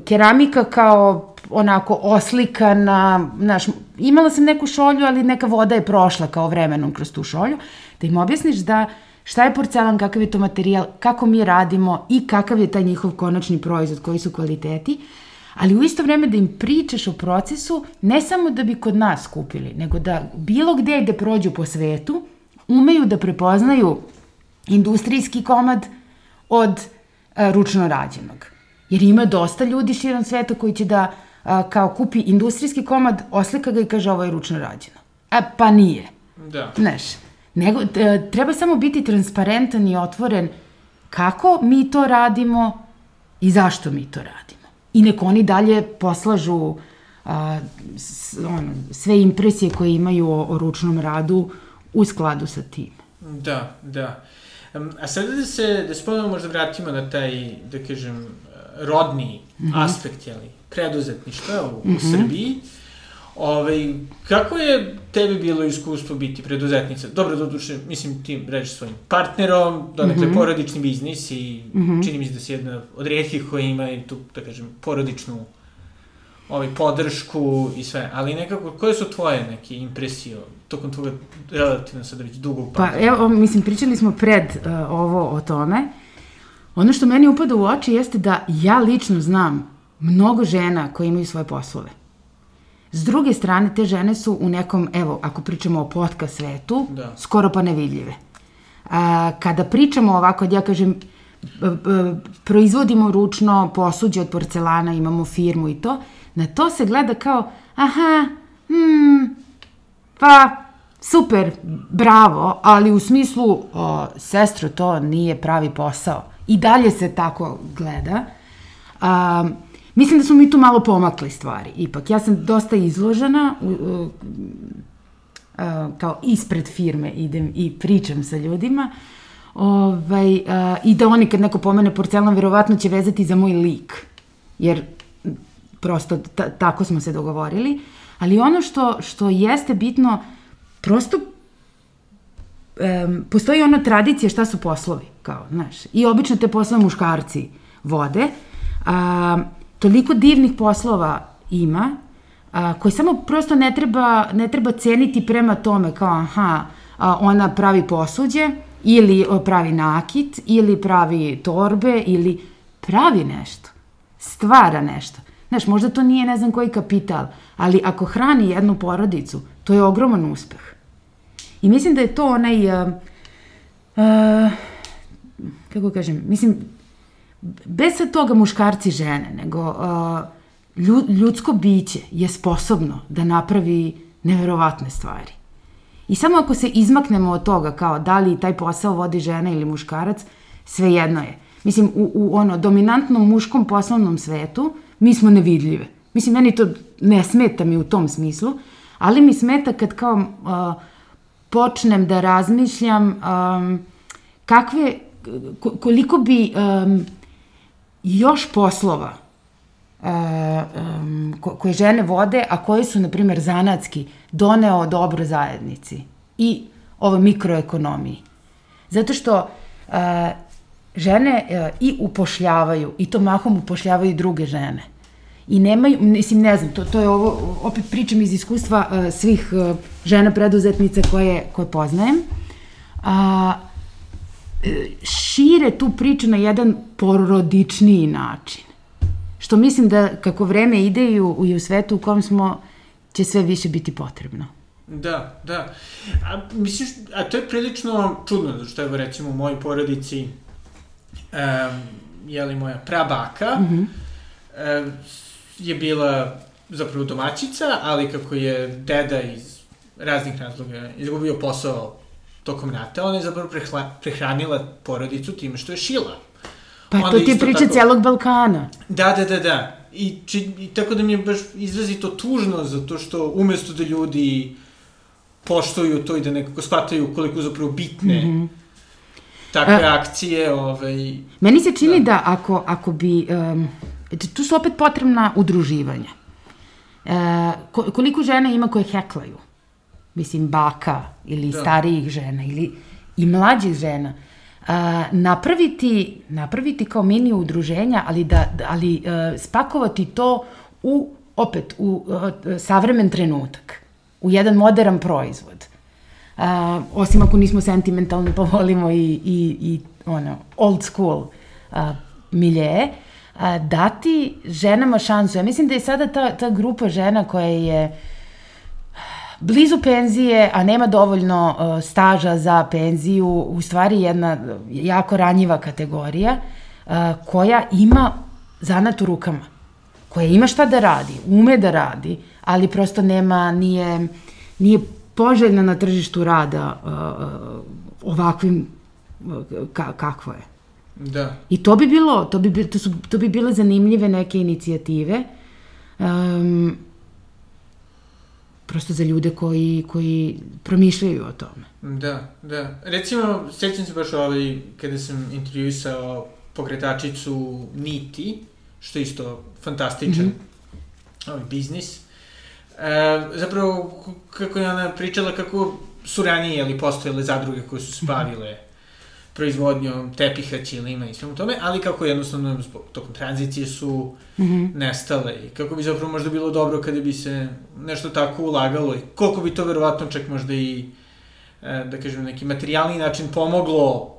keramika kao onako oslikana, znaš, imala sam neku šolju, ali neka voda je prošla kao vremenom kroz tu šolju, da im objasniš da šta je porcelan, kakav je to materijal, kako mi radimo i kakav je taj njihov konačni proizvod, koji su kvaliteti, ali u isto vreme da im pričaš o procesu, ne samo da bi kod nas kupili, nego da bilo gde gde prođu po svetu, umeju da prepoznaju industrijski komad od a, ručno rađenog. Jer ima dosta ljudi širom sveta koji će da a, kao kupi industrijski komad, oslika ga i kaže ovo je ručno rađeno. A pa nije. Da. Znaš, nego, e, treba samo biti transparentan i otvoren kako mi to radimo i zašto mi to radimo. I neko oni dalje poslažu a, s, ono, sve impresije koje imaju o, o ručnom radu u skladu sa tim. Da, da. A sad da se, da se ponovno možda vratimo na taj, da kažem, rodni mm -hmm. aspekt, jeli, preduzetništva u, mm -hmm. u Srbiji. Ove, ovaj, kako je tebi bilo iskustvo biti preduzetnica? Dobro, doduše, mislim, ti reći svojim partnerom, donekle mm -hmm. porodični biznis i mm -hmm. čini mi se da si jedna od rijetkih koja ima i tu, da kažem, porodičnu ovaj, podršku i sve, ali nekako, koje su tvoje neke impresije tokom toga relativno sad već dugog Pa evo, mislim, pričali smo pred uh, ovo o tome. Ono što meni upada u oči jeste da ja lično znam mnogo žena koje imaju svoje poslove. S druge strane, te žene su u nekom, evo, ako pričamo o potka svetu, da. skoro pa nevidljive. A, kada pričamo ovako, ja kažem, proizvodimo ručno posuđe od porcelana, imamo firmu i to, na to se gleda kao, aha, hmm, pa, super, bravo, ali u smislu, o, sestro, to nije pravi posao. I dalje se tako gleda. Um, Mislim da smo mi tu malo pomakli stvari, ipak. Ja sam dosta izložena, u, u, kao ispred firme idem i pričam sa ljudima, ovaj, a, i da oni kad neko pomene porcelan, verovatno će vezati za moj lik, jer prosto tako smo se dogovorili, ali ono što, što jeste bitno, prosto um, postoji ona tradicija šta su poslovi, kao, znaš, i obično te poslove muškarci vode, a, toliko divnih poslova ima, a, koji samo prosto ne treba, ne treba ceniti prema tome kao aha, a, ona pravi posuđe ili pravi nakit ili pravi torbe ili pravi nešto, stvara nešto. Znaš, možda to nije ne znam koji kapital, ali ako hrani jednu porodicu, to je ogroman uspeh. I mislim da je to onaj, uh, uh, kako kažem, mislim, bez sad toga muškarci žene, nego uh, ljudsko biće je sposobno da napravi neverovatne stvari. I samo ako se izmaknemo od toga kao da li taj posao vodi žena ili muškarac, sve jedno je. Mislim, u, u ono dominantnom muškom poslovnom svetu mi smo nevidljive. Mislim, meni to ne smeta mi u tom smislu, ali mi smeta kad kao uh, počnem da razmišljam um, kakve, koliko bi um, još poslova um, ko, koje žene vode, a koji su, na primjer, zanatski, doneo dobro zajednici i ovo mikroekonomiji. Zato što uh, žene uh, i upošljavaju, i to mahom upošljavaju druge žene. I nemaju, mislim, ne znam, to, to je ovo, opet pričam iz iskustva uh, svih uh, žena preduzetnica koje, koje poznajem. A, uh, šire tu priču na jedan porodičniji način. što mislim da kako vreme ide i u, i u svetu u kom smo će sve više biti potrebno. Da, da. A, misliš, a to je prilično čudno, zato što evo recimo u mojoj porodici um, je li moja prabaka mm -hmm. um, je bila zapravo domaćica, ali kako je deda iz raznih razloga izgubio posao tokom rata, ona je zapravo prehla, prehranila porodicu time što je šila. Pa Onda to ti je priča tako... celog Balkana. Da, da, da, da. I, či, I tako da mi je baš izrazito tužno, zato što umesto da ljudi poštuju to i da nekako shvataju koliko zapravo bitne mm -hmm. takve A, akcije. Ovaj, meni se čini da, da ako, ako bi... Um, tu su opet potrebna udruživanja. E, koliko žena ima koje heklaju? Mislim, baka ili da. starijih žena ili i mlađih žena. Uh, napraviti, napraviti kao mini udruženja, ali, da, ali uh, spakovati to u, opet, u uh, savremen trenutak u jedan modern proizvod. Uh, osim ako nismo sentimentalni pa volimo i, i, i ono, old school uh, milje, uh, dati ženama šansu. Ja mislim da je sada ta, ta grupa žena koja je blizu penzije, a nema dovoljno uh, staža za penziju, u stvari jedna jako ranjiva kategorija uh, koja ima zanat u rukama, koja ima šta da radi, ume da radi, uh, ali prosto nema, nije, nije poželjna na tržištu rada uh, ovakvim ka, kakvo je. Da. I to bi bilo, to bi, to su, to bi bile zanimljive neke inicijative. Um, prosto za ljude koji, koji promišljaju o tome. Da, da. Recimo, sećam se baš ovaj, kada sam intervjuisao pokretačicu Niti, što je isto fantastičan mm -hmm. ovaj biznis. E, zapravo, kako je ona pričala, kako su ranije ali postojale zadruge koje su spavile proizvodnjom tepiha, ćilima i svemu tome, ali kako jednostavno zbog tokom tranzicije su mm -hmm. nestale i kako bi zapravo možda bilo dobro kada bi se nešto tako ulagalo i koliko bi to verovatno čak možda i e, da kažem neki materijalni način pomoglo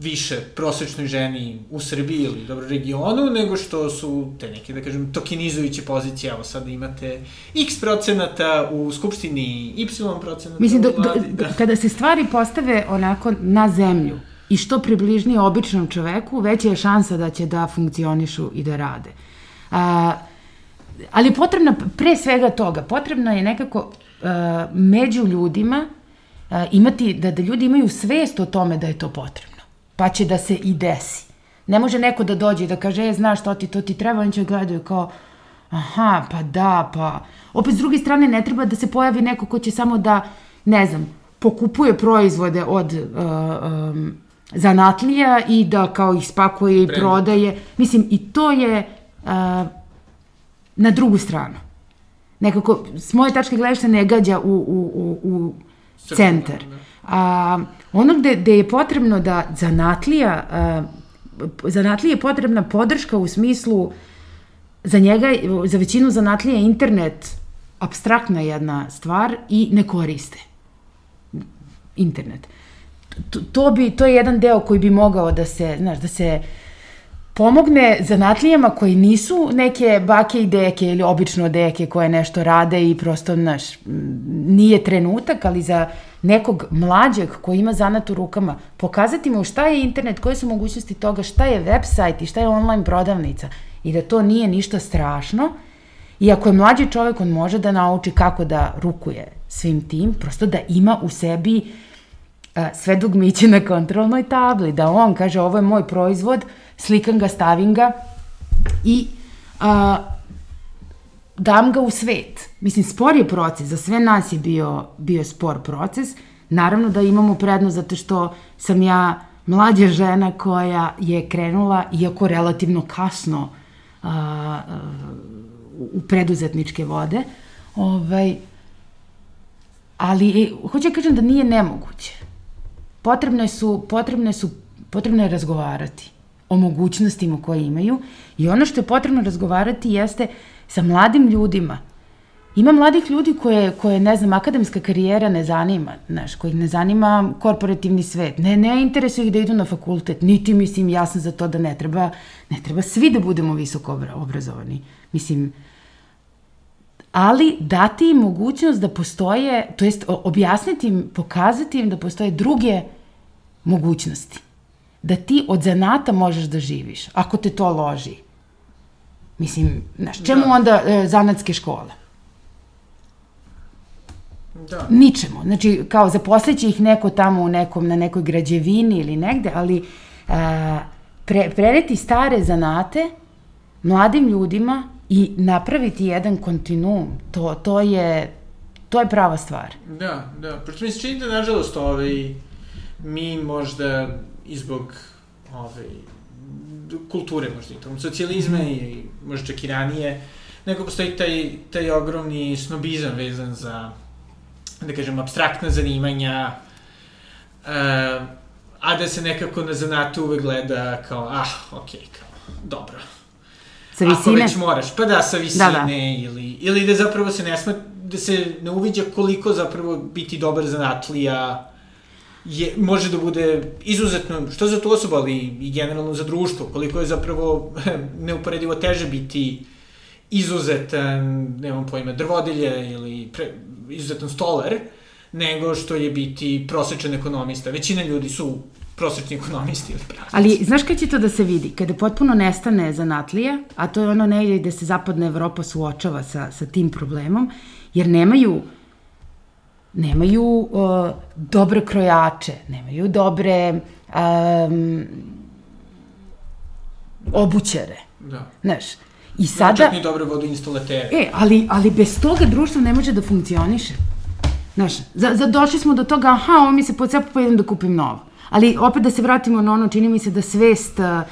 više prosečnoj ženi u Srbiji ili dobro regionu, nego što su te neke, da kažem, tokenizujuće pozicije. Evo sad imate x procenata u Skupštini, y procenata Mislim, do, u vladi. Do, da. kada se stvari postave onako na zemlju i što približnije običnom čoveku, veća je šansa da će da funkcionišu i da rade. A, ali je potrebna, pre svega toga, potrebna je nekako a, među ljudima a, imati, da, da ljudi imaju svest o tome da je to potrebno pa će da se i desi. Ne može neko da dođe i da kaže, e, znaš, to ti, to ti treba, oni će gledaju kao, aha, pa da, pa... Opet, s druge strane, ne treba da se pojavi neko ko će samo da, ne znam, pokupuje proizvode od uh, um, zanatlija i da kao ih spakuje i Brenda. prodaje. Mislim, i to je uh, na drugu stranu. Nekako, s moje tačke gledašta ne gađa u, u, u, u centar. Da. A, ono gde, gde je potrebno da zanatlija, a, zanatlije je potrebna podrška u smislu za njega, za većinu zanatlija internet abstraktna jedna stvar i ne koriste internet. To, bi, to je jedan deo koji bi mogao da se, znaš, da se pomogne zanatlijama koji nisu neke bake i deke ili obično deke koje nešto rade i prosto, znaš, nije trenutak, ali za nekog mlađeg koji ima zanat u rukama, pokazati mu šta je internet, koje su mogućnosti toga, šta je website i šta je online prodavnica i da to nije ništa strašno. I ako je mlađi čovek, on može da nauči kako da rukuje svim tim, prosto da ima u sebi a, sve dugmiće na kontrolnoj tabli, da on kaže ovo je moj proizvod, slikam ga, stavim ga i a, dam ga u svet. Mislim, spor je proces, za sve nas je bio, bio spor proces. Naravno da imamo prednost zato što sam ja mlađa žena koja je krenula, iako relativno kasno, a, a, u preduzetničke vode. Ovaj, ali, e, hoću da kažem da nije nemoguće. Potrebne su, potrebne su, potrebno je razgovarati o mogućnostima koje imaju i ono što je potrebno razgovarati jeste sa mladim ljudima Ima mladih ljudi koje, koje, ne znam, akademska karijera ne zanima, znaš, kojih ne zanima korporativni svet. Ne, ne interesuje ih da idu na fakultet, niti mislim, ja sam za to da ne treba, ne treba svi da budemo visoko obrazovani. Mislim, ali dati im mogućnost da postoje, to jest objasniti im, pokazati im da postoje druge mogućnosti. Da ti od zanata možeš da živiš, ako te to loži. Mislim, znaš, čemu da. onda e, zanatske škole? Da. Ničemu. Znači, kao zaposleće ih neko tamo u nekom, na nekoj građevini ili negde, ali e, pre, prereti stare zanate mladim ljudima i napraviti jedan kontinuum, to, to je to je prava stvar. Da, da. Prosto mi se čini da, nažalost, ovaj, mi možda izbog ovaj, kulture možda i tom, socijalizma mm. i možda čak i ranije, nego postoji taj, taj ogromni snobizam vezan za da kažem, abstraktna zanimanja, uh, a da se nekako na zanatu uvek gleda kao, ah, okej, okay, kao, dobro. Sa visine? Ako već moraš, pa da, sa visine, da, da. ili, ili da zapravo se ne sma, da se ne uviđa koliko zapravo biti dobar zanatlija je, može da bude izuzetno, što za tu osobu, ali i generalno za društvo, koliko je zapravo neuporedivo teže biti izuzetan, nemam pojma, drvodilje ili pre, izuzetan stoler, nego što je biti prosečan ekonomista. Većina ljudi su prosečni ekonomisti ili praktici. Ali znaš kada će to da se vidi? Kada potpuno nestane zanatlija, a to je ono negdje gde se zapadna Evropa suočava sa, sa tim problemom, jer nemaju nemaju uh, dobre krojače, nemaju dobre um, obućere. Da. Znaš, I sada... Čak ni dobre vodoinstalatere. E, ali, ali bez toga društvo ne može da funkcioniše. Znaš, za, za došli smo do toga, aha, ovo mi se pocepa, pa idem da kupim novo. Ali opet da se vratimo na ono, čini mi se da svest uh,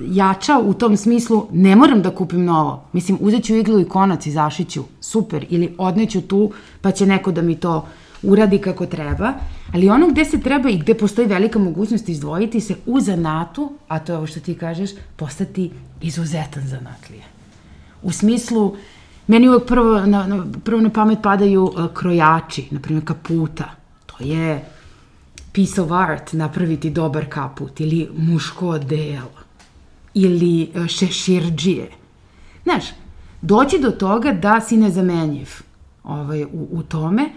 jača u tom smislu, ne moram da kupim novo. Mislim, uzet ću iglu i konac i zašiću, super, ili odneću tu, pa će neko da mi to uradi kako treba, ali ono gde se treba i gde postoji velika mogućnost izdvojiti se u zanatu, a to je ovo što ti kažeš, postati izuzetan zanatlija. U smislu, meni uvek prvo na, na, prvo na pamet padaju uh, krojači, na primjer kaputa. To je piece of art napraviti dobar kaput ili muško delo ili uh, šeširđije. Znaš, doći do toga da si nezamenjiv ovaj, u, u tome,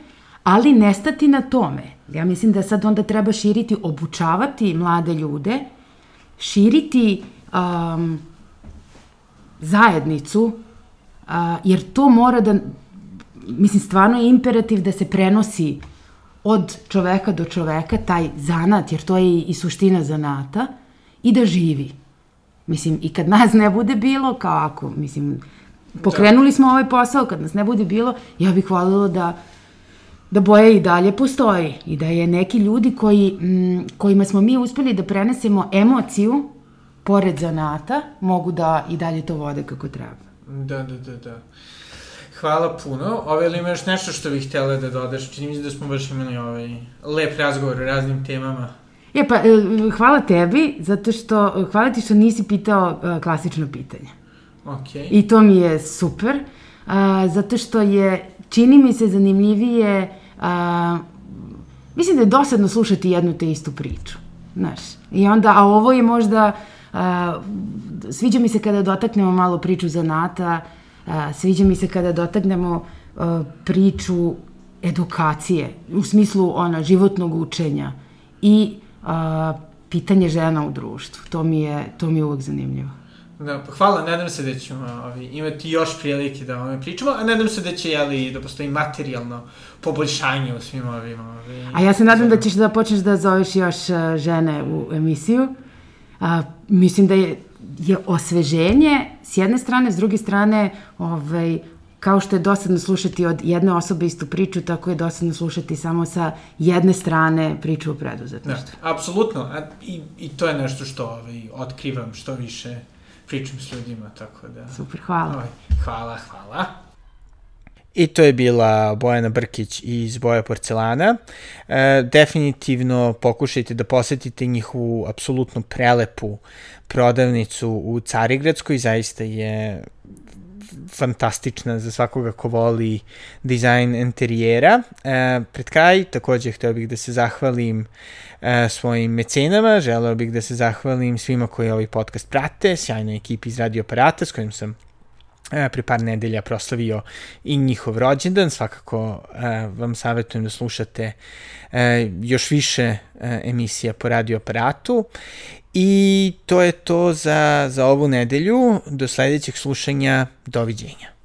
ali nestati na tome. Ja mislim da sad onda treba širiti, obučavati mlade ljude, širiti um, zajednicu, uh, jer to mora da, mislim, stvarno je imperativ da se prenosi od čoveka do čoveka taj zanat, jer to je i suština zanata, i da živi. Mislim, i kad nas ne bude bilo, kao ako, mislim, pokrenuli smo ovaj posao, kad nas ne bude bilo, ja bih voljela da da boja i dalje postoji i da je neki ljudi koji, m, kojima smo mi uspeli da prenesemo emociju pored zanata, mogu da i dalje to vode kako treba. Da, da, da, da. Hvala puno. Ove, ili ima još nešto što bih htjela da dodaš? Čini mi se da smo baš imali ovaj lep razgovor o raznim temama. E pa, e, hvala tebi, zato što, hvala ti što nisi pitao e, klasično pitanje. Okay. I to mi je super, zato što je, čini mi se zanimljivije a, mislim da je dosadno slušati jednu te istu priču. Znaš, i onda, a ovo je možda, a, sviđa mi se kada dotaknemo malo priču zanata, a, sviđa mi se kada dotaknemo a, priču edukacije, u smislu ona, životnog učenja i a, pitanje žena u društvu. To mi je, to mi je uvek zanimljivo. Da, pa hvala, nadam se da ćemo ovi, imati još prilike da ovome pričamo, a nadam se da će, jeli, da postoji materijalno poboljšanje u svim ovim... Ovi, a ja se nadam da ćeš da počneš da zoveš još žene u emisiju. A, mislim da je, je osveženje s jedne strane, s druge strane, ovaj, kao što je dosadno slušati od jedne osobe istu priču, tako je dosadno slušati samo sa jedne strane priču o preduzetništvu. Da, apsolutno. A, i, I to je nešto što ovaj, otkrivam što više pričam s ljudima, tako da... Super, hvala. Ovaj, hvala, hvala. I to je bila Bojana Brkić iz Boja porcelana. E, definitivno pokušajte da posetite njihovu apsolutno prelepu prodavnicu u Carigradskoj, zaista je fantastična za svakoga ko voli dizajn interijera. E, pred kraj takođe hteo bih da se zahvalim e, svojim mecenama, želeo bih da se zahvalim svima koji ovaj podcast prate, sjajnoj ekipi iz Radio Aparata s kojim sam pre par nedelja proslavio i njihov rođendan. Svakako e, vam savjetujem da slušate e, još više e, emisija po radio aparatu. I to je to za, za ovu nedelju. Do sledećeg slušanja. Doviđenja.